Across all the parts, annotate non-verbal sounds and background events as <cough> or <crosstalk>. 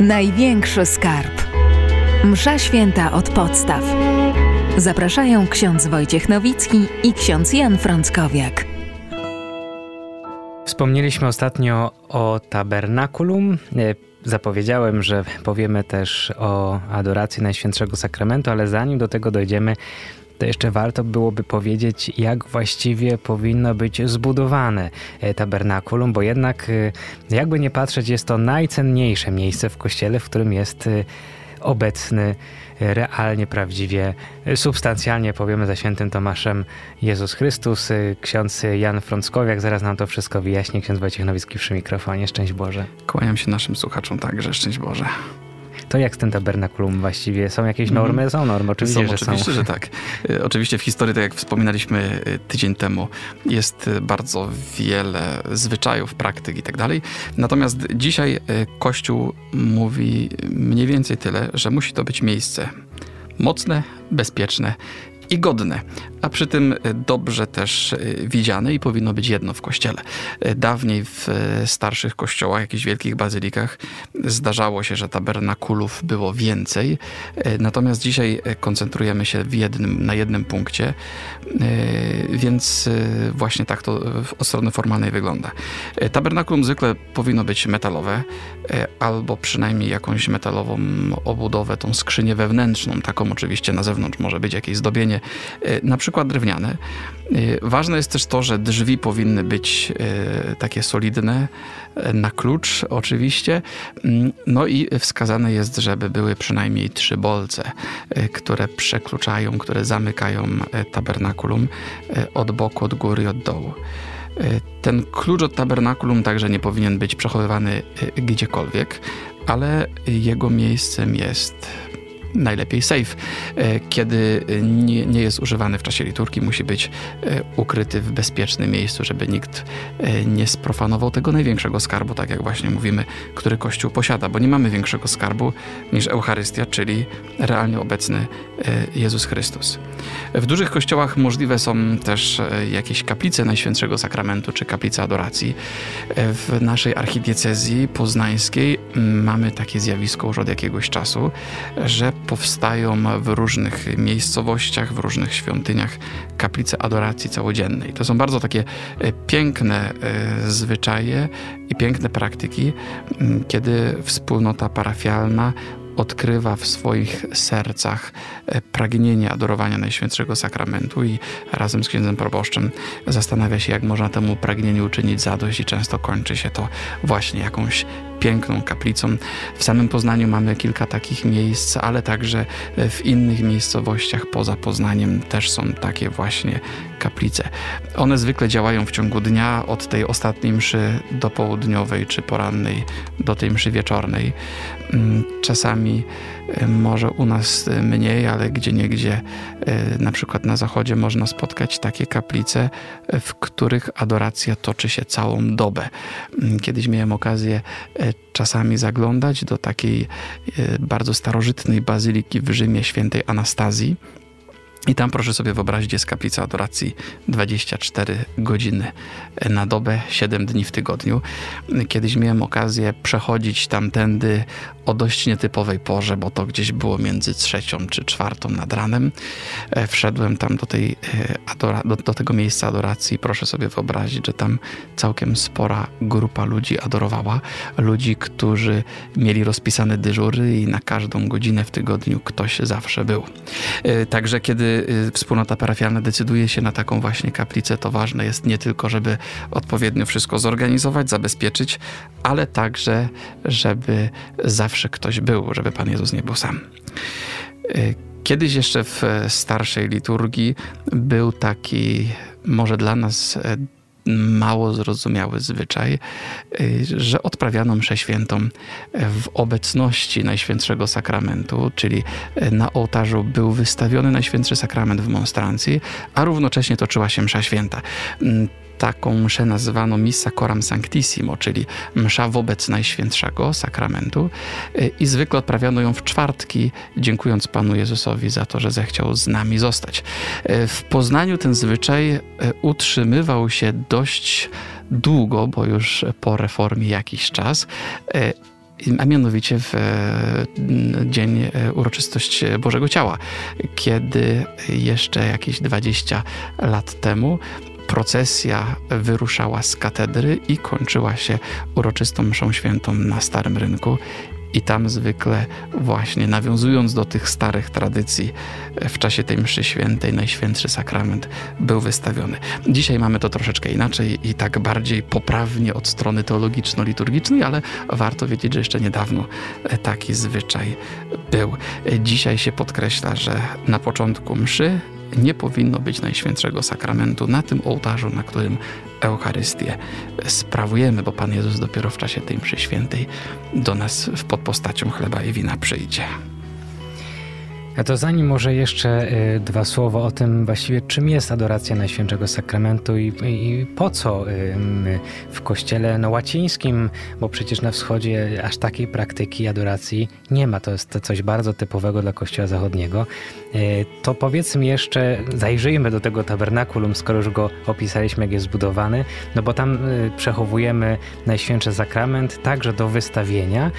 Największy skarb. Msza święta od podstaw. Zapraszają ksiądz Wojciech Nowicki i ksiądz Jan Frąckowiak. Wspomnieliśmy ostatnio o tabernakulum. E, zapowiedziałem, że powiemy też o adoracji Najświętszego Sakramentu, ale zanim do tego dojdziemy, to jeszcze warto byłoby powiedzieć, jak właściwie powinno być zbudowane e, tabernakulum, bo jednak, e, jakby nie patrzeć, jest to najcenniejsze miejsce w kościele, w którym jest e, obecny realnie, prawdziwie, substancjalnie powiemy za świętym Tomaszem Jezus Chrystus. Ksiądz Jan Frąckowiak zaraz nam to wszystko wyjaśni. Ksiądz Wojciech Nowicki przy mikrofonie. Szczęść Boże. Kłaniam się naszym słuchaczom także. Szczęść Boże. To jak z tym tabernakulum właściwie? Są jakieś normy? Mhm. Są normy, oczywiście, są, że oczywiście, są. że tak. E, oczywiście w historii, tak jak wspominaliśmy e, tydzień temu, jest e, bardzo wiele zwyczajów, praktyk i tak dalej. Natomiast dzisiaj Kościół mówi mniej więcej tyle, że musi to być miejsce mocne, bezpieczne i godne, a przy tym dobrze też widziane i powinno być jedno w kościele. Dawniej w starszych kościołach, jakichś wielkich bazylikach zdarzało się, że tabernakulów było więcej, natomiast dzisiaj koncentrujemy się jednym, na jednym punkcie, więc właśnie tak to od strony formalnej wygląda. Tabernakulum zwykle powinno być metalowe, albo przynajmniej jakąś metalową obudowę, tą skrzynię wewnętrzną, taką oczywiście na zewnątrz może być jakieś zdobienie, E, na przykład drewniane. E, ważne jest też to, że drzwi powinny być e, takie solidne, na klucz oczywiście. Mm, no i wskazane jest, żeby były przynajmniej trzy bolce, które przekluczają, które zamykają tabernakulum od boku, od góry i od dołu. Ten klucz od tabernakulum także nie powinien być przechowywany gdziekolwiek, ale jego miejscem jest najlepiej safe. E, kiedy nie, nie, jest używany w czasie liturgii, musi być e, ukryty w bezpiecznym miejscu, żeby nikt e, nie sprofanował tego największego skarbu, tak jak właśnie mówimy, który Kościół posiada, bo nie mamy większego skarbu niż Eucharystia, czyli realnie obecny Jezus Chrystus. W dużych kościołach możliwe są też jakieś kaplice Najświętszego Sakramentu czy kaplice adoracji. W naszej archidiecezji poznańskiej mamy takie zjawisko już od jakiegoś czasu, że powstają w różnych miejscowościach, w różnych świątyniach kaplice adoracji całodziennej. To są bardzo takie e, piękne e, zwyczaje i piękne praktyki, kiedy wspólnota parafialna odkrywa w swoich sercach e, pragnienie adorowania Najświętszego Sakramentu i razem z księdzem proboszczem zastanawia się, jak można temu pragnieniu uczynić zadość i często kończy się to właśnie jakąś piękną kaplicą. W samym Poznaniu mamy kilka takich miejsc, ale także w innych miejscowościach poza Poznaniem też są takie właśnie kaplice. One zwykle działają w ciągu dnia od tej ostatniej mszy do południowej czy porannej do tej mszy wieczornej. Mm, czasami e, może u nas mniej, ale gdzie niegdzie, e, na przykład na zachodzie, można spotkać takie kaplice, w których adoracja toczy się całą dobę. Mm, kiedyś miałem okazję czasami zaglądać do takiej bardzo starożytnej bazyliki w Rzymie świętej Anastazji i tam proszę sobie wyobrazić, jest kaplica adoracji 24 godziny na dobę, 7 dni w tygodniu. Kiedyś miałem okazję przechodzić tamtędy o dość nietypowej porze, bo to gdzieś było między trzecią czy czwartą nad ranem. E, wszedłem tam do, tej, e, do, do tego miejsca adoracji. Proszę sobie wyobrazić, że tam całkiem spora grupa ludzi adorowała. Ludzi, którzy mieli rozpisane dyżury i na każdą godzinę w tygodniu ktoś zawsze był. E, także kiedy Y, wspólnota parafialna decyduje się na taką właśnie kaplicę, to ważne jest nie tylko, żeby odpowiednio wszystko zorganizować, zabezpieczyć, ale także, żeby zawsze ktoś był, żeby Pan Jezus nie był sam. Y, kiedyś jeszcze w starszej liturgii był taki, może dla nas mało zrozumiały zwyczaj, y, że odprawiano mszę świętą w obecności Najświętszego Sakramentu, czyli na ołtarzu był wystawiony Najświętszy Sakrament w monstrancji, a równocześnie toczyła się msza święta. Taką mszę nazywano Missa Coram Sanctissimo, czyli msza wobec Najświętszego Sakramentu i zwykle odprawiano ją w czwartki, dziękując Panu Jezusowi za to, że zechciał z nami zostać. W Poznaniu ten zwyczaj e, utrzymywał się dość długo, bo już po reformie jakiś czas. A mianowicie w dzień uroczystość Bożego Ciała, kiedy jeszcze jakieś 20 lat temu procesja wyruszała z katedry i kończyła się uroczystą mszą świętą na Starym Rynku. I tam zwykle właśnie nawiązując do tych starych tradycji, w czasie tej mszy świętej Najświętszy Sakrament był wystawiony. Dzisiaj mamy to troszeczkę inaczej i tak bardziej poprawnie od strony teologiczno-liturgicznej, ale warto wiedzieć, że jeszcze niedawno taki zwyczaj był. Dzisiaj się podkreśla, że na początku mszy nie powinno być Najświętszego Sakramentu na tym ołtarzu, na którym Eucharystię sprawujemy, bo Pan Jezus dopiero w czasie tej mszy świętej do nas pod postacią chleba i wina przyjdzie. A to zanim może jeszcze y, dwa słowa o tym właściwie czym jest adoracja Najświętszego Sakramentu i, i, po co y, w kościele no, łacińskim, bo przecież na wschodzie aż takiej praktyki adoracji nie ma. To jest coś bardzo typowego dla kościoła zachodniego. Y, to powiedzmy jeszcze, zajrzyjmy do tego tabernakulum, skoro już go opisaliśmy, jak jest zbudowany, no bo tam przechowujemy Najświętszy Sakrament także do wystawienia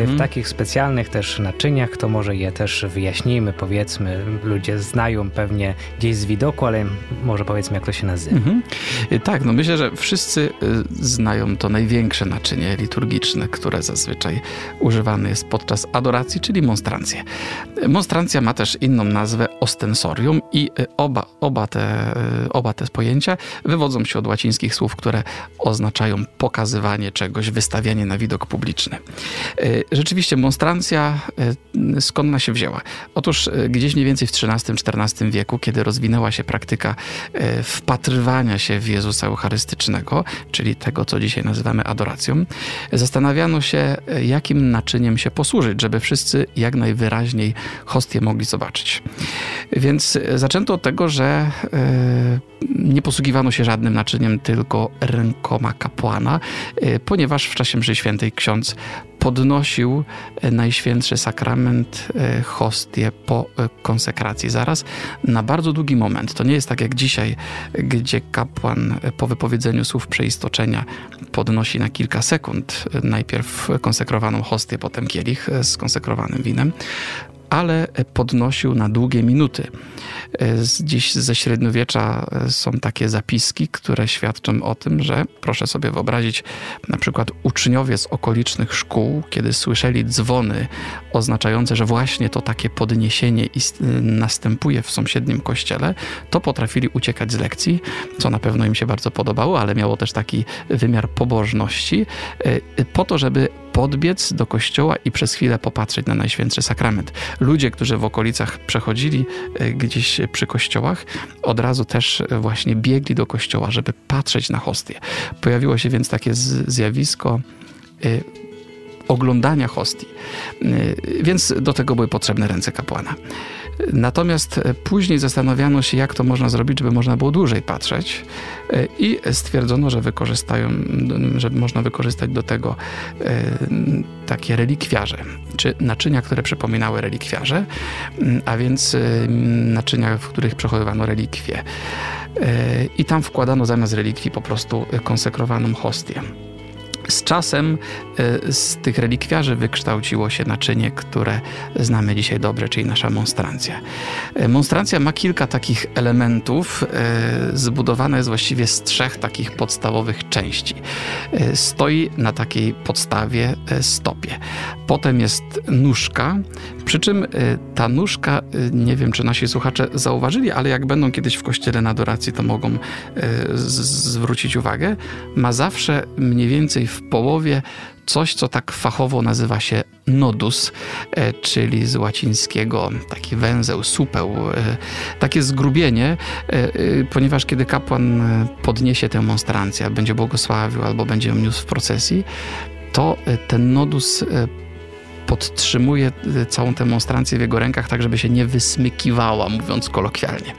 mhm. w takich specjalnych też naczyniach, to może je też wyjaśnimy powiedzmy, ludzie znają pewnie gdzieś z widoku, ale może powiedzmy, jak to się nazywa. Mhm. Tak, no myślę, że wszyscy y, znają to największe naczynie liturgiczne, które zazwyczaj używane jest podczas adoracji, czyli monstrancję. Monstrancja ma też inną nazwę ostensorium i oba, oba, te, oba te pojęcia wywodzą się od łacińskich słów, które oznaczają pokazywanie czegoś, wystawianie na widok publiczny. Rzeczywiście monstrancja skąd ona się wzięła? Otóż e, gdzieś mniej więcej w XIII-XIV wieku, kiedy rozwinęła się praktyka e, wpatrywania się w Jezusa Eucharystycznego, czyli tego, co dzisiaj nazywamy adoracją, zastanawiano się, e, jakim naczyniem się posłużyć, żeby wszyscy jak najwyraźniej hostię mogli zobaczyć. Więc zaczęto od tego, że nie posługiwano się żadnym naczyniem, tylko rękoma kapłana, ponieważ w czasie mszy świętej ksiądz podnosił e, Najświętszy Sakrament, e, hostię po e, konsekracji. Zaraz na bardzo długi moment. To nie jest tak jak dzisiaj, gdzie kapłan po wypowiedzeniu słów przeistoczenia podnosi na kilka sekund najpierw konsekrowaną hostię, potem kielich z konsekrowanym winem ale podnosił na długie minuty. E, dziś ze średniowiecza e, są takie zapiski, które świadczą o tym, że proszę sobie wyobrazić, na przykład uczniowie z okolicznych szkół, kiedy słyszeli dzwony oznaczające, że właśnie to takie podniesienie następuje w sąsiednim kościele, to potrafili uciekać z lekcji, co na pewno im się bardzo podobało, ale miało też taki wymiar pobożności, e, po to, żeby podbiec do kościoła i przez chwilę popatrzeć na Najświętszy Sakrament. Ludzie, którzy w okolicach przechodzili e, gdzieś przy kościołach, od razu też e, właśnie biegli do kościoła, żeby patrzeć na hostię. Pojawiło się więc takie zjawisko e, oglądania hostii. Więc do tego były potrzebne ręce kapłana. Natomiast e, później zastanawiano się, jak to można zrobić, żeby można było dłużej patrzeć e, i stwierdzono, że wykorzystają, że można wykorzystać do tego e, takie relikwiarze, czy naczynia, które przypominały relikwiarze, a więc naczynia, w których przechowywano relikwie. I tam wkładano zamiast relikwii po prostu konsekrowaną hostię. Z czasem e, z tych relikwiarzy wykształciło się naczynie, które znamy dzisiaj dobrze, czyli nasza monstrancja. E, monstrancja ma kilka takich elementów. E, zbudowana jest właściwie z trzech takich podstawowych części. Stoi na takiej podstawie stopie. Potem jest nóżka, przy czym ta nóżka, nie wiem czy nasi słuchacze zauważyli, ale jak będą kiedyś w kościele na adoracji, to mogą zwrócić uwagę, ma zawsze mniej więcej w połowie coś, co tak fachowo nazywa się nodus, czyli z łacińskiego taki węzeł, supeł, takie zgrubienie, ponieważ kiedy kapłan podniesie tę monstrancję, będzie błogosławił albo będzie ją niósł w procesji, to ten nodus podtrzymuje całą tę monstrancję w jego rękach, tak żeby się nie wysmykiwała, mówiąc kolokwialnie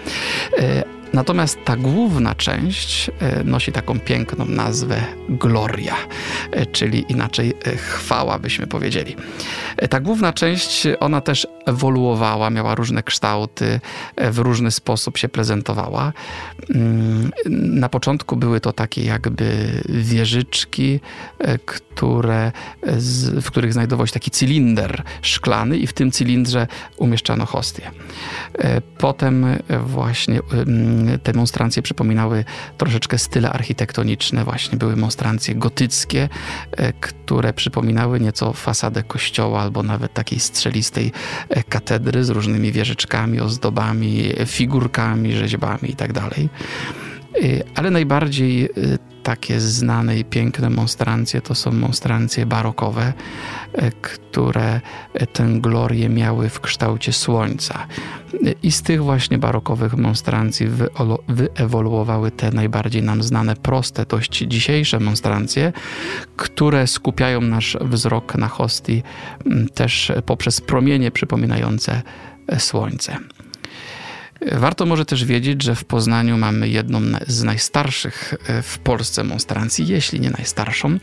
Natomiast ta główna część e, nosi taką piękną nazwę Gloria, e, czyli inaczej e, chwała, byśmy powiedzieli. Ta główna część, ona też ewoluowała, miała różne kształty, w różny sposób się prezentowała. Mm, na początku były to takie jakby wieżyczki, które, w których znajdował się taki cylinder szklany i w tym cylindrze umieszczano hostię. Potem właśnie te monstrancje przypominały troszeczkę style architektoniczne, właśnie były monstrancje gotyckie, e, które przypominały nieco fasadę kościoła albo nawet takiej strzelistej e, katedry z różnymi wieżyczkami, ozdobami, figurkami, rzeźbami itd. Tak e, ale najbardziej takie znane i piękne monstrancje to są monstrancje barokowe, e, które tę glorię miały w kształcie słońca. I z tych właśnie barokowych monstrancji wyewoluowały te najbardziej nam znane, proste, dość dzisiejsze monstrancje, które skupiają nasz wzrok na hostii też poprzez promienie przypominające słońce. Warto może też wiedzieć, że w Poznaniu mamy jedną z najstarszych e, w Polsce monstrancji, jeśli nie najstarszą, e,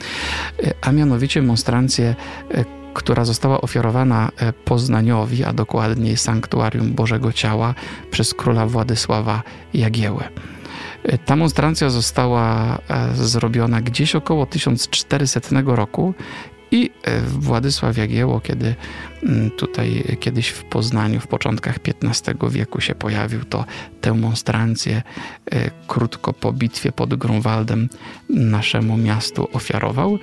a mianowicie monstrancję, e, która została ofiarowana Poznaniowi, a dokładniej Sanktuarium Bożego Ciała przez króla Władysława Jagiełę. Ta monstrancja została zrobiona gdzieś około 1400 roku i e, Władysław Jagiełło, kiedy mm, tutaj kiedyś w Poznaniu w początkach XV wieku się pojawił, to tę monstrancję e, krótko po bitwie pod Grunwaldem naszemu miastu ofiarował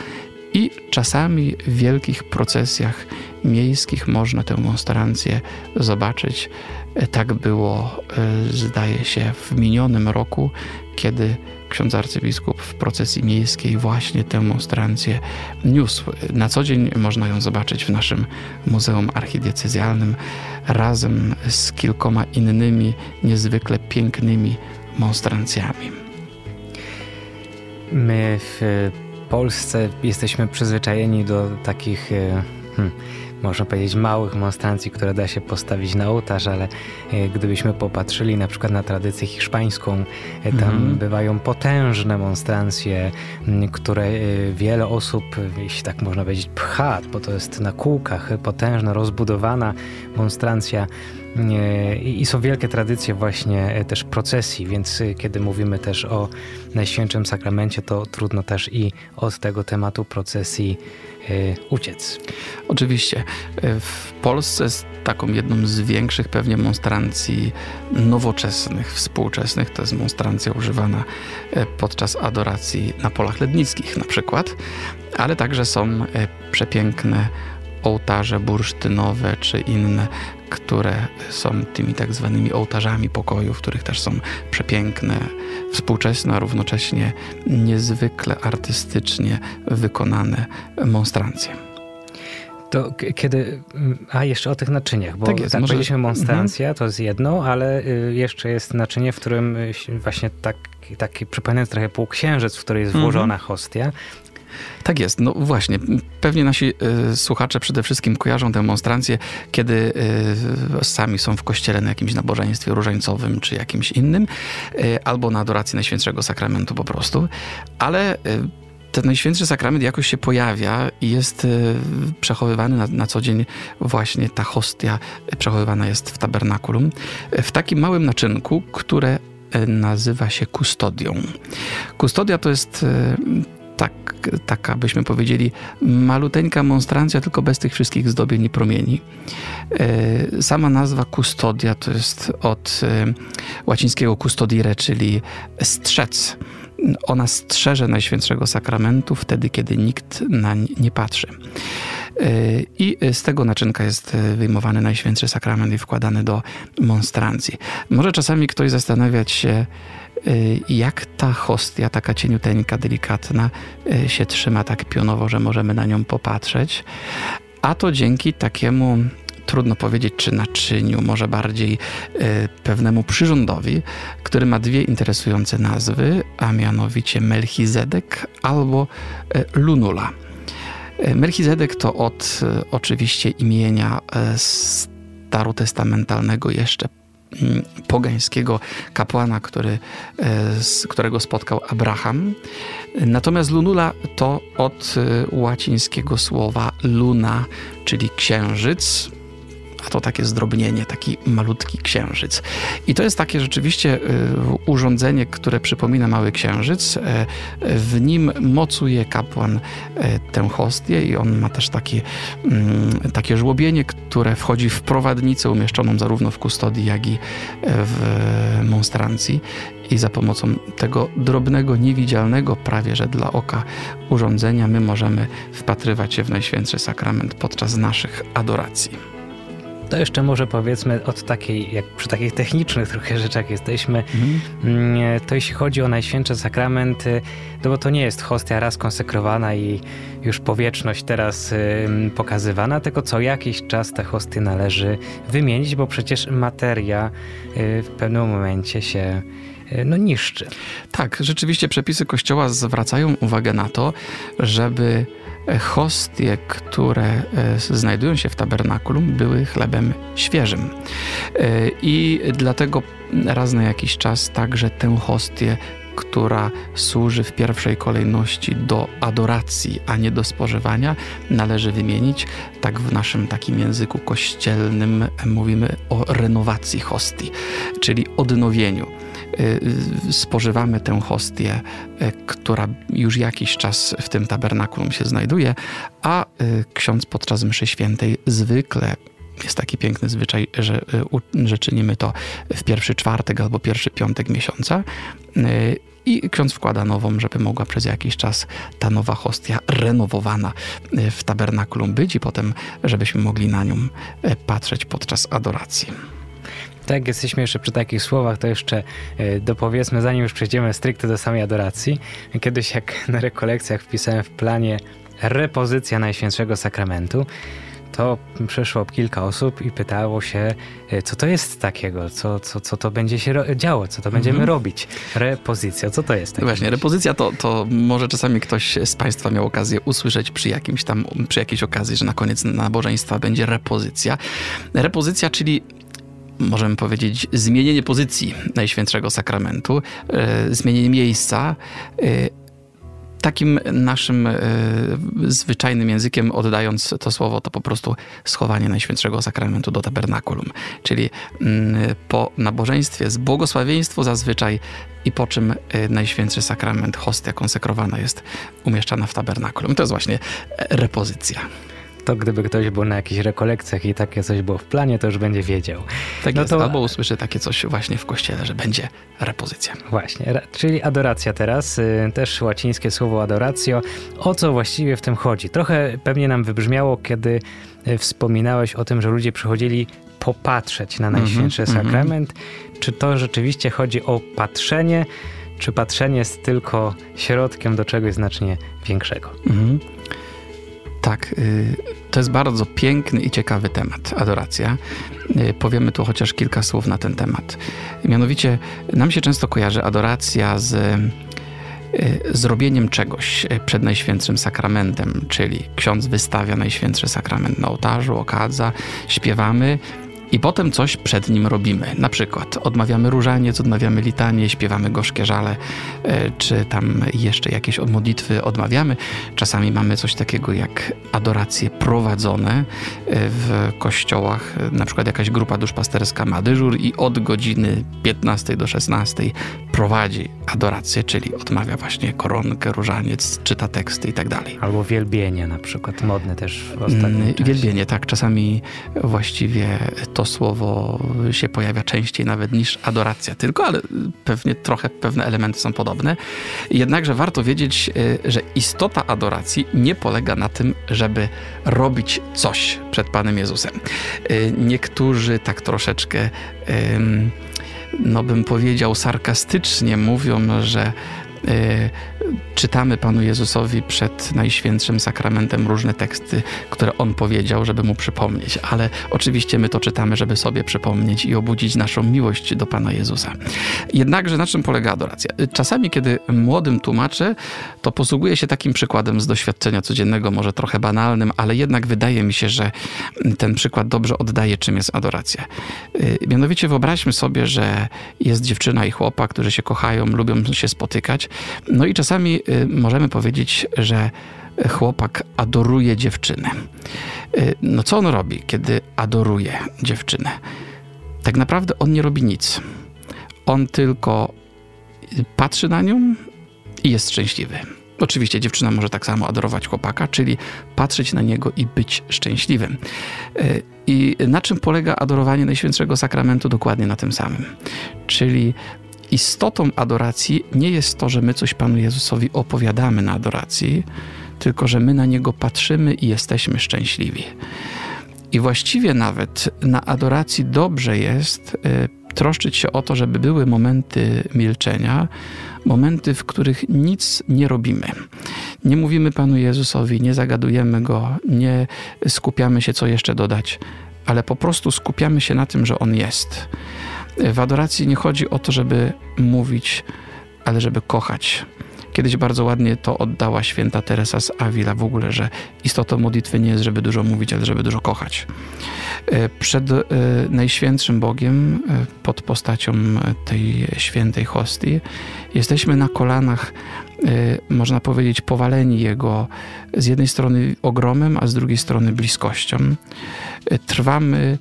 i czasami w wielkich procesjach miejskich można tę monstrancję zobaczyć. E, tak było, zdaje się, w minionym roku, kiedy ksiądz arcybiskup w procesji miejskiej właśnie tę monstrancję niósł. Na co dzień można ją zobaczyć w naszym Muzeum Archidiecezjalnym razem z kilkoma innymi niezwykle pięknymi monstrancjami. My w Polsce jesteśmy przyzwyczajeni do takich e, hmm, można powiedzieć, małych monstrancji, które da się postawić na ołtarz, ale e, gdybyśmy popatrzyli na przykład na tradycję hiszpańską, e, tam -hmm. bywają potężne monstrancje, które e, wiele osób, jeśli tak można powiedzieć, pcha, bo to jest na kółkach, potężna, rozbudowana monstrancja i są wielkie tradycje właśnie też procesji, więc kiedy mówimy też o Najświętszym Sakramencie, to trudno też i od tego tematu procesji uciec. Oczywiście. W Polsce jest taką jedną z większych pewnie monstrancji nowoczesnych, współczesnych. To jest monstrancja używana podczas adoracji na polach lednickich na przykład, ale także są przepiękne ołtarze bursztynowe czy inne, które są tymi tak zwanymi ołtarzami pokoju, w których też są przepiękne, współczesne, a równocześnie niezwykle artystycznie wykonane monstrancje. To kiedy. A jeszcze o tych naczyniach, bo tak, jest, tak może... powiedzieliśmy monstrancja, to jest jedno, ale y, jeszcze jest naczynie, w którym y, właśnie tak, taki przypominający trochę półksiężyc, w której jest włożona mhm. hostia. Tak jest. No właśnie, pewnie nasi y, słuchacze przede wszystkim kojarzą demonstracje, kiedy y, sami są w kościele na jakimś nabożeństwie różańcowym czy jakimś innym, y, albo na adoracji Najświętszego Sakramentu po prostu, ale ten Najświętszy Sakrament jakoś się pojawia i jest przechowywany na, na, co dzień właśnie ta hostia przechowywana jest w tabernakulum w takim małym naczynku, które nazywa się kustodią. Kustodia to jest tak, taka byśmy powiedzieli maluteńka monstrancja, tylko bez tych wszystkich zdobień i promieni. E, sama nazwa custodia to jest od e, łacińskiego custodire, czyli strzec. Ona strzeże Najświętszego Sakramentu wtedy, kiedy nikt na nie patrzy. E, I z tego naczynka jest wyjmowany Najświętszy Sakrament i wkładany do monstrancji. Może czasami ktoś zastanawiać się, Y, jak ta hostia, taka cieniuteńka, delikatna, y, się trzyma tak pionowo, że możemy na nią popatrzeć. A to dzięki takiemu trudno powiedzieć, czy naczyniu, może bardziej y, pewnemu przyrządowi, który ma dwie interesujące nazwy, a mianowicie Melchizedek albo Lunula. Melchizedek to od oczywiście imienia starotestamentalnego jeszcze mm, pogańskiego kapłana, który, którego spotkał Abraham. Natomiast lunula to od łacińskiego słowa luna, czyli księżyc, to takie zdrobnienie, taki malutki księżyc. I to jest takie rzeczywiście y, urządzenie, które przypomina mały księżyc. E, w nim mocuje kapłan e, tę hostię i on ma też takie, mm, takie żłobienie, które wchodzi w prowadnicę umieszczoną zarówno w kustodii, jak i w monstrancji i za pomocą tego drobnego, niewidzialnego prawie że dla oka urządzenia my możemy wpatrywać się w Najświętszy Sakrament podczas naszych adoracji. To jeszcze może powiedzmy od takiej, jak przy takich technicznych trochę rzeczach jesteśmy, mhm. Mm, to jeśli chodzi o Najświętsze Sakramenty, no bo to nie jest hostia raz konsekrowana i już powieczność teraz pokazywana, tylko co jakiś czas te hosty należy wymienić, bo przecież materia y, w pewnym momencie się y, no, niszczy. Tak, rzeczywiście przepisy Kościoła zwracają uwagę na to, żeby hostie, które e, znajdują się w tabernakulum, były chlebem świeżym. E, I dlatego raz na jakiś czas także tę hostię która służy w pierwszej kolejności do adoracji, a nie do spożywania, należy wymienić. Tak w naszym takim języku kościelnym mówimy o renowacji hostii, czyli odnowieniu. Y, spożywamy tę hostię, y, która już jakiś czas w tym tabernakulum się znajduje, a y, ksiądz podczas mszy świętej zwykle jest taki piękny zwyczaj, że, że czynimy to w pierwszy czwartek albo pierwszy piątek miesiąca. I ksiądz wkłada nową, żeby mogła przez jakiś czas ta nowa hostia renowowana w tabernakulum być i potem, żebyśmy mogli na nią patrzeć podczas adoracji. Tak, jesteśmy jeszcze przy takich słowach, to jeszcze e, dopowiedzmy, zanim już przejdziemy stricte do samej adoracji. Kiedyś jak <laughs> na rekolekcjach wpisałem w planie repozycja Najświętszego Sakramentu, to przyszło kilka osób i pytało się, e, co to jest takiego, co, co, co to będzie się działo, co to będziemy mhm. robić. Repozycja, co to jest? Takiego? Właśnie, repozycja to, to może czasami ktoś z Państwa miał okazję usłyszeć przy jakimś tam, przy jakiejś okazji, że na koniec nabożeństwa będzie repozycja. Repozycja, czyli możemy powiedzieć, zmienienie pozycji Najświętszego Sakramentu, e, zmienienie miejsca. E, takim naszym e, zwyczajnym językiem, oddając to słowo, to po prostu schowanie Najświętszego Sakramentu do tabernakulum. Czyli mm, po nabożeństwie z błogosławieństwo zazwyczaj i po czym Najświętszy Sakrament, hostia konsekrowana jest umieszczana w tabernakulum. To jest właśnie repozycja to gdyby ktoś był na jakichś rekolekcjach i takie coś było w planie, to już będzie wiedział. Tak no jest, to... albo usłyszy takie coś właśnie w kościele, że będzie repozycja. Właśnie, czyli adoracja teraz, y, też łacińskie słowo adoratio. O co właściwie w tym chodzi? Trochę pewnie nam wybrzmiało, kiedy y, wspominałeś o tym, że ludzie przychodzili popatrzeć na Najświętszy mm -hmm, Sakrament. Mm -hmm. Czy to rzeczywiście chodzi o patrzenie, czy patrzenie jest tylko środkiem do czegoś znacznie większego? Mm -hmm. Tak, y, to jest bardzo piękny i ciekawy temat, adoracja. Y, powiemy tu chociaż kilka słów na ten temat. Mianowicie, nam się często kojarzy adoracja z y, zrobieniem czegoś przed Najświętszym Sakramentem, czyli ksiądz wystawia Najświętszy Sakrament na ołtarzu, okadza, śpiewamy i potem coś przed nim robimy. Na przykład odmawiamy różaniec, odmawiamy litanie, śpiewamy gorzkie żale, e, czy tam jeszcze jakieś modlitwy odmawiamy. Czasami mamy coś takiego jak adoracje prowadzone e, w kościołach. Na przykład jakaś grupa duszpasterska ma dyżur i od godziny 15 do 16 prowadzi adorację, czyli odmawia właśnie koronkę, różaniec, czyta teksty i tak dalej. Albo wielbienie na przykład, modne też w ostatnim mm, czasie. Wielbienie, tak. Czasami właściwie to słowo się pojawia częściej nawet niż adoracja tylko, ale pewnie trochę pewne elementy są podobne. Jednakże warto wiedzieć, y, że istota adoracji nie polega na tym, żeby robić coś przed Panem Jezusem. Y, niektórzy tak troszeczkę no bym powiedział sarkastycznie mówią, że y, czytamy Panu Jezusowi przed Najświętszym Sakramentem różne teksty, które On powiedział, żeby Mu przypomnieć, ale oczywiście my to czytamy, żeby sobie przypomnieć i obudzić naszą miłość do Pana Jezusa. Jednakże na czym polega adoracja? Czasami, kiedy młodym tłumaczę, to posługuję się takim przykładem z doświadczenia codziennego, może trochę banalnym, ale jednak wydaje mi się, że ten przykład dobrze oddaje, czym jest adoracja. Y, mianowicie wyobraźmy sobie, że jest dziewczyna i chłopak, którzy się kochają, lubią się spotykać. No i czasami y, możemy powiedzieć, że chłopak adoruje dziewczynę. Y, no co on robi, kiedy adoruje dziewczynę? Tak naprawdę on nie robi nic. On tylko patrzy na nią i jest szczęśliwy. Oczywiście dziewczyna może tak samo adorować chłopaka, czyli patrzeć na niego i być szczęśliwym. Y, I na czym polega adorowanie Najświętszego Sakramentu? Dokładnie na tym samym. Czyli istotą adoracji nie jest to, że my coś Panu Jezusowi opowiadamy na adoracji, tylko że my na Niego patrzymy i jesteśmy szczęśliwi. I właściwie nawet na adoracji dobrze jest y, troszczyć się o to, żeby były momenty milczenia, momenty, w których nic nie robimy. Nie mówimy Panu Jezusowi, nie zagadujemy Go, nie skupiamy się, co jeszcze dodać, ale po prostu skupiamy się na tym, że On jest. W adoracji nie chodzi o to, żeby mówić, ale żeby kochać. Kiedyś bardzo ładnie to oddała święta Teresa z Avila w ogóle, że istotą modlitwy nie jest, żeby dużo mówić, ale żeby dużo kochać. E, przed e, Najświętszym Bogiem, e, pod postacią tej świętej hostii, jesteśmy na kolanach, można powiedzieć, powaleni Jego z jednej strony ogromem, a z drugiej strony bliskością. Trwamy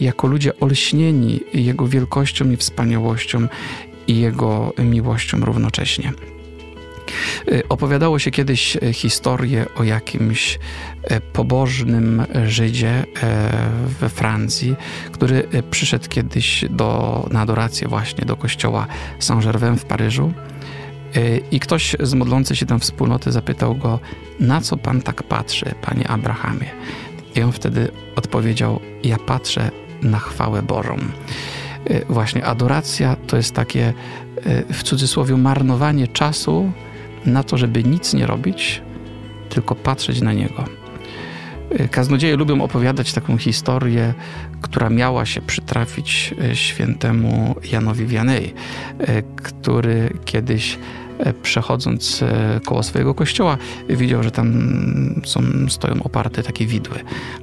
jako ludzie olśnieni Jego wielkością i wspaniałością i Jego miłością równocześnie. Y, opowiadało się kiedyś y, historię o jakimś y, pobożnym Żydzie we Francji, który przyszedł kiedyś do, na adorację właśnie do kościoła Saint-Germain w Paryżu. I ktoś z modlącej się tam wspólnoty zapytał go, na co pan tak patrzy, panie Abrahamie? I on wtedy odpowiedział, ja patrzę na chwałę Bożą. Właśnie adoracja to jest takie w cudzysłowie marnowanie czasu na to, żeby nic nie robić, tylko patrzeć na Niego. Y, kaznodzieje lubią opowiadać taką historię, która miała się przytrafić y, świętemu Janowi Wianej, y, który kiedyś przechodząc koło swojego kościoła, widział, że tam są, stoją oparte takie widły.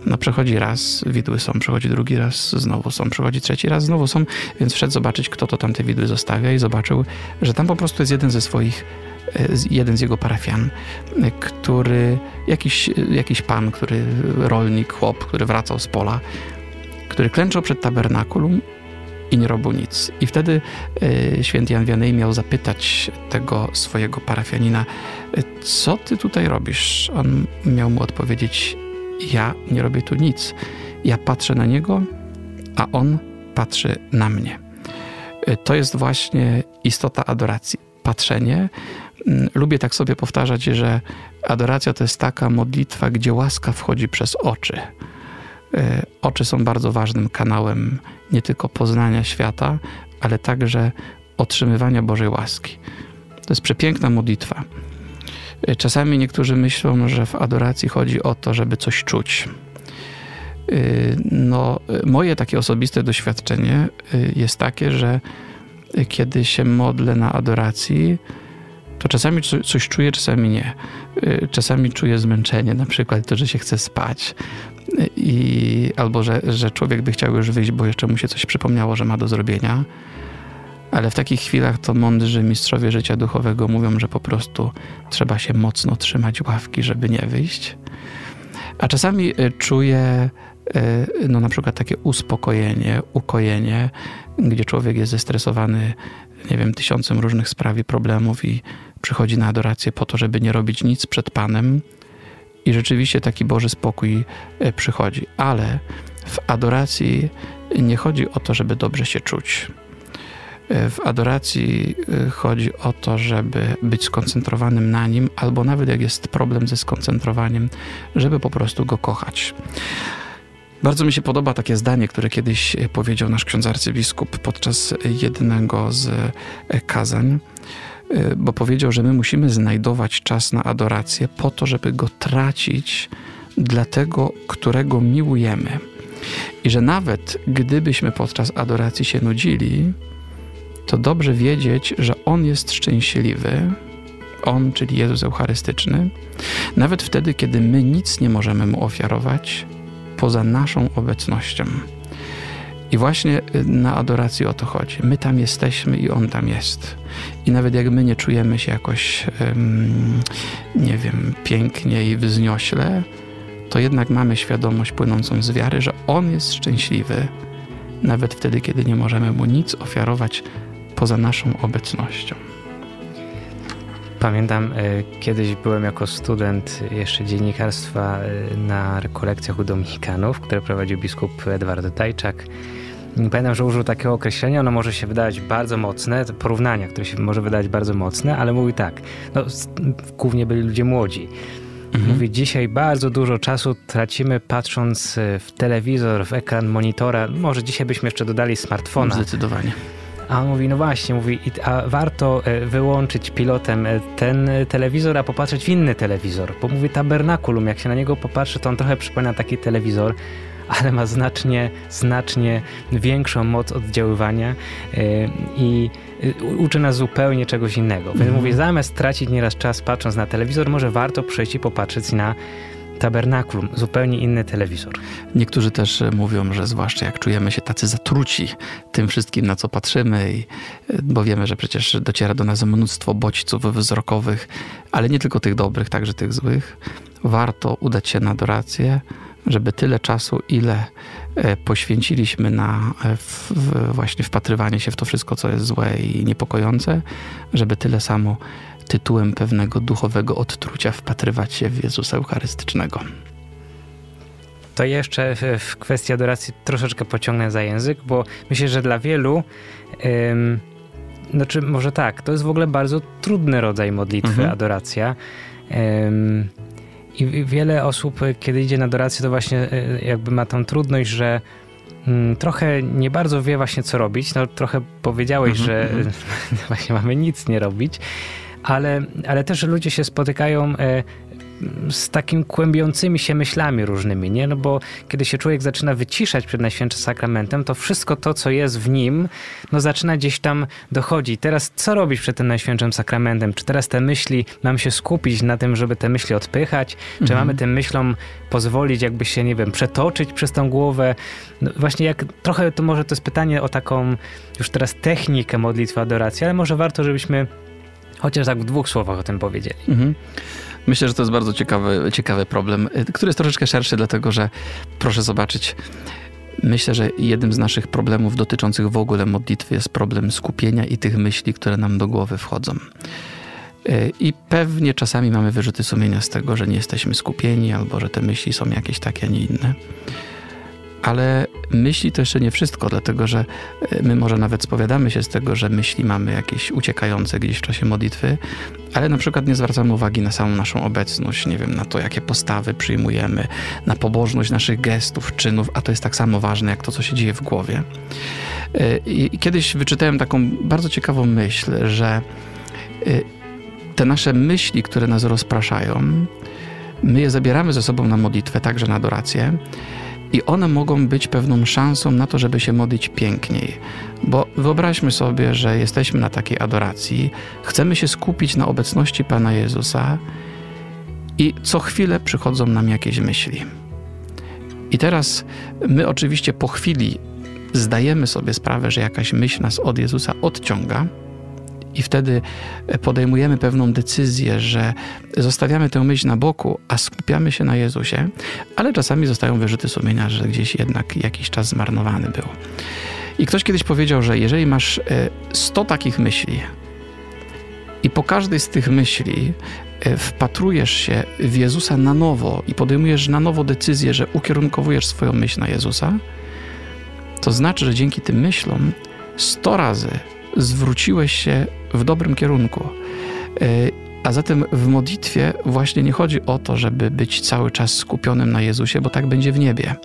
No przechodzi raz, widły są, przechodzi drugi raz, znowu są, przechodzi trzeci raz, znowu są, więc wszedł zobaczyć, kto to tam te widły zostawia i zobaczył, że tam po prostu jest jeden ze swoich jeden z jego parafian, który, jakiś, jakiś pan, który, rolnik, chłop, który wracał z pola, który klęczał przed tabernakulum i nie robił nic. I wtedy y, święty Jan Wianej miał zapytać tego swojego parafianina, co ty tutaj robisz? On miał mu odpowiedzieć, ja nie robię tu nic. Ja patrzę na niego, a on patrzy na mnie. Y, to jest właśnie istota adoracji. Patrzenie, Mm, lubię tak sobie powtarzać, że adoracja to jest taka modlitwa, gdzie łaska wchodzi przez oczy. E, oczy są bardzo ważnym kanałem nie tylko poznania świata, ale także otrzymywania Bożej łaski. To jest przepiękna modlitwa. E, czasami niektórzy myślą, że w adoracji chodzi o to, żeby coś czuć. E, no, moje takie osobiste doświadczenie jest takie, że kiedy się modlę na adoracji, to czasami coś czuję, czasami nie. Czasami czuję zmęczenie, na przykład to, że się chce spać. I, albo że, że człowiek by chciał już wyjść, bo jeszcze mu się coś przypomniało, że ma do zrobienia. Ale w takich chwilach to mądrzy mistrzowie życia duchowego mówią, że po prostu trzeba się mocno trzymać ławki, żeby nie wyjść. A czasami y, czuję y, no na przykład takie uspokojenie, ukojenie, gdzie człowiek jest zestresowany, nie wiem, tysiącem różnych spraw i problemów i przychodzi na adorację po to, żeby nie robić nic przed Panem i rzeczywiście taki Boży spokój e, przychodzi. Ale w adoracji nie chodzi o to, żeby dobrze się czuć. E, w adoracji e, chodzi o to, żeby być skoncentrowanym na nim, albo nawet jak jest problem ze skoncentrowaniem, żeby po prostu go kochać. Bardzo mi się podoba takie zdanie, które kiedyś powiedział nasz ksiądz arcybiskup podczas jednego z kazań bo powiedział, że my musimy znajdować czas na adorację po to, żeby go tracić dla tego, którego miłujemy. I że nawet gdybyśmy podczas adoracji się nudzili, to dobrze wiedzieć, że On jest szczęśliwy, On, czyli Jezus Eucharystyczny, nawet wtedy, kiedy my nic nie możemy Mu ofiarować poza naszą obecnością. I właśnie y, na adoracji o to chodzi. My tam jesteśmy i On tam jest. I nawet jak my nie czujemy się jakoś, nie wiem, pięknie i wzniośle, to jednak mamy świadomość płynącą z wiary, że On jest szczęśliwy, nawet wtedy, kiedy nie możemy Mu nic ofiarować poza naszą obecnością. Pamiętam, y, kiedyś byłem jako student jeszcze dziennikarstwa y, na rekolekcjach u Dominikanów, które prowadził biskup Edward Tajczak. Pamiętam, że użył takiego określenia, ono może się wydawać bardzo mocne, porównania, które się może wydać bardzo mocne, ale mówi tak, no, głównie byli ludzie młodzi. Mhm. Mówi, dzisiaj bardzo dużo czasu tracimy patrząc y, w telewizor, w ekran monitora. Może dzisiaj byśmy jeszcze dodali smartfona. Zdecydowanie. A on mówi, no właśnie, mówi, a warto e, wyłączyć pilotem e, ten telewizor, a popatrzeć w inny telewizor. Bo mówi tabernakulum, jak się na niego popatrzy, to on trochę przypomina taki telewizor, ale ma znacznie, znacznie większą moc oddziaływania e, i uczy nas zupełnie czegoś innego. Więc mm mówi, zamiast tracić nieraz czas patrząc na telewizor, może warto przejść i popatrzeć na tabernakulum, zupełnie inny telewizor. Niektórzy też e, mówią, że zwłaszcza jak czujemy się tacy zatruci tym wszystkim, na co patrzymy, i, e, bo wiemy, że przecież dociera do nas mnóstwo bodźców wzrokowych, ale nie tylko tych dobrych, także tych złych, warto udać się na adorację, żeby tyle czasu, ile e, poświęciliśmy na w, w właśnie wpatrywanie się w to wszystko, co jest złe i niepokojące, żeby tyle samo tytułem pewnego duchowego odtrucia wpatrywać się w Jezusa Eucharystycznego. To jeszcze w kwestii adoracji troszeczkę pociągnę za język, bo myślę, że dla wielu, ym, znaczy może tak, to jest w ogóle bardzo trudny rodzaj modlitwy, mhm. adoracja. Ym, I wiele osób, kiedy idzie na adorację, to właśnie y, jakby ma tą trudność, że mm, trochę nie bardzo wie właśnie co robić. No trochę powiedziałeś, mhm, że mhm. <laughs> właśnie mamy nic nie robić ale, ale też ludzie się spotykają e, z takim kłębiącymi się myślami różnymi, nie? No bo kiedy się człowiek zaczyna wyciszać przed Najświętszym Sakramentem, to wszystko to, co jest w nim, no zaczyna gdzieś tam dochodzić. Teraz co robić przed tym Najświętszym Sakramentem? Czy teraz te myśli, mam się skupić na tym, żeby te myśli odpychać? Czy mhm. mamy tym myślom pozwolić jakby się, nie wiem, przetoczyć przez tą głowę? No właśnie jak, trochę to może to jest pytanie o taką już teraz technikę modlitwy adoracji, ale może warto, żebyśmy Chociaż tak w dwóch słowach o tym powiedzieli. Mhm. Myślę, że to jest bardzo ciekawy, ciekawy problem, y, który jest troszeczkę szerszy, dlatego że proszę zobaczyć, Myślę, że jednym z naszych problemów dotyczących w ogóle modlitwy jest problem skupienia i tych myśli, które nam do głowy wchodzą. Y, I pewnie czasami mamy wyrzuty sumienia z tego, że nie jesteśmy skupieni, albo że te myśli są jakieś takie, a nie inne. Ale myśli to jeszcze nie wszystko, dlatego że e, my może nawet spowiadamy się z tego, że myśli mamy jakieś uciekające gdzieś w czasie modlitwy, ale na przykład nie zwracamy uwagi na samą naszą obecność, nie wiem, na to, jakie postawy przyjmujemy, na pobożność naszych gestów, czynów, a to jest tak samo ważne jak to, co się dzieje w głowie. E, I kiedyś wyczytałem taką bardzo ciekawą myśl, że e, te nasze myśli, które nas rozpraszają, my je zabieramy ze sobą na modlitwę, także na adorację i one mogą być pewną szansą na to, żeby się modlić piękniej. Bo wyobraźmy sobie, że jesteśmy na takiej adoracji, chcemy się skupić na obecności Pana Jezusa i co chwilę przychodzą nam jakieś myśli. I teraz my oczywiście po chwili zdajemy sobie sprawę, że jakaś myśl nas od Jezusa odciąga, i wtedy podejmujemy pewną decyzję, że zostawiamy tę myśl na boku, a skupiamy się na Jezusie, ale czasami zostają wyrzuty sumienia, że gdzieś jednak jakiś czas zmarnowany był. I ktoś kiedyś powiedział, że jeżeli masz 100 e, takich myśli i po każdej z tych myśli e, wpatrujesz się w Jezusa na nowo i podejmujesz na nowo decyzję, że ukierunkowujesz swoją myśl na Jezusa, to znaczy, że dzięki tym myślom 100 razy zwróciłeś się w dobrym kierunku. E, A zatem w modlitwie właśnie nie chodzi o to, żeby być cały czas skupionym na Jezusie, bo tak będzie w niebie.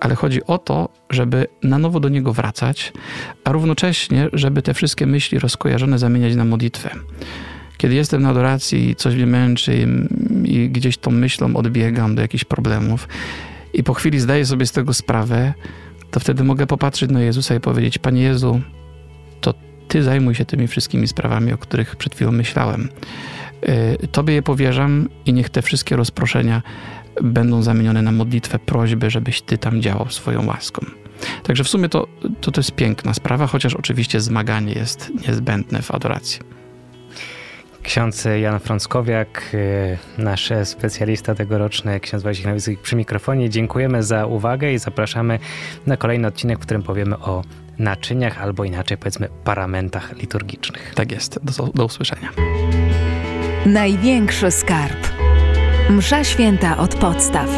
Ale chodzi o to, żeby na nowo do Niego wracać, a równocześnie, żeby te wszystkie myśli rozkojarzone zamieniać na modlitwę. Kiedy jestem na adoracji i coś mnie męczy i gdzieś tą myślą odbiegam do jakichś problemów i po chwili zdaję sobie z tego sprawę, to wtedy mogę popatrzeć na Jezusa i powiedzieć: Panie Jezu, to Ty zajmuj się tymi wszystkimi sprawami, o których przed chwilą myślałem. Y, tobie je powierzam i niech te wszystkie rozproszenia będą zamienione na modlitwę, prośby, żebyś Ty tam działał swoją łaską. Także w sumie to, to, to jest piękna sprawa, chociaż oczywiście zmaganie jest niezbędne w adoracji. Ksiądz Jan Frąckowiak, y, nasz specjalista tegoroczny, ksiądz Wojciech Nowicki przy mikrofonie. Dziękujemy za uwagę i zapraszamy na kolejny odcinek, w którym powiemy o naczyniach albo inaczej powiedzmy paramentach liturgicznych. Tak jest. Do, do usłyszenia. Największy skarb. Msza święta od podstaw.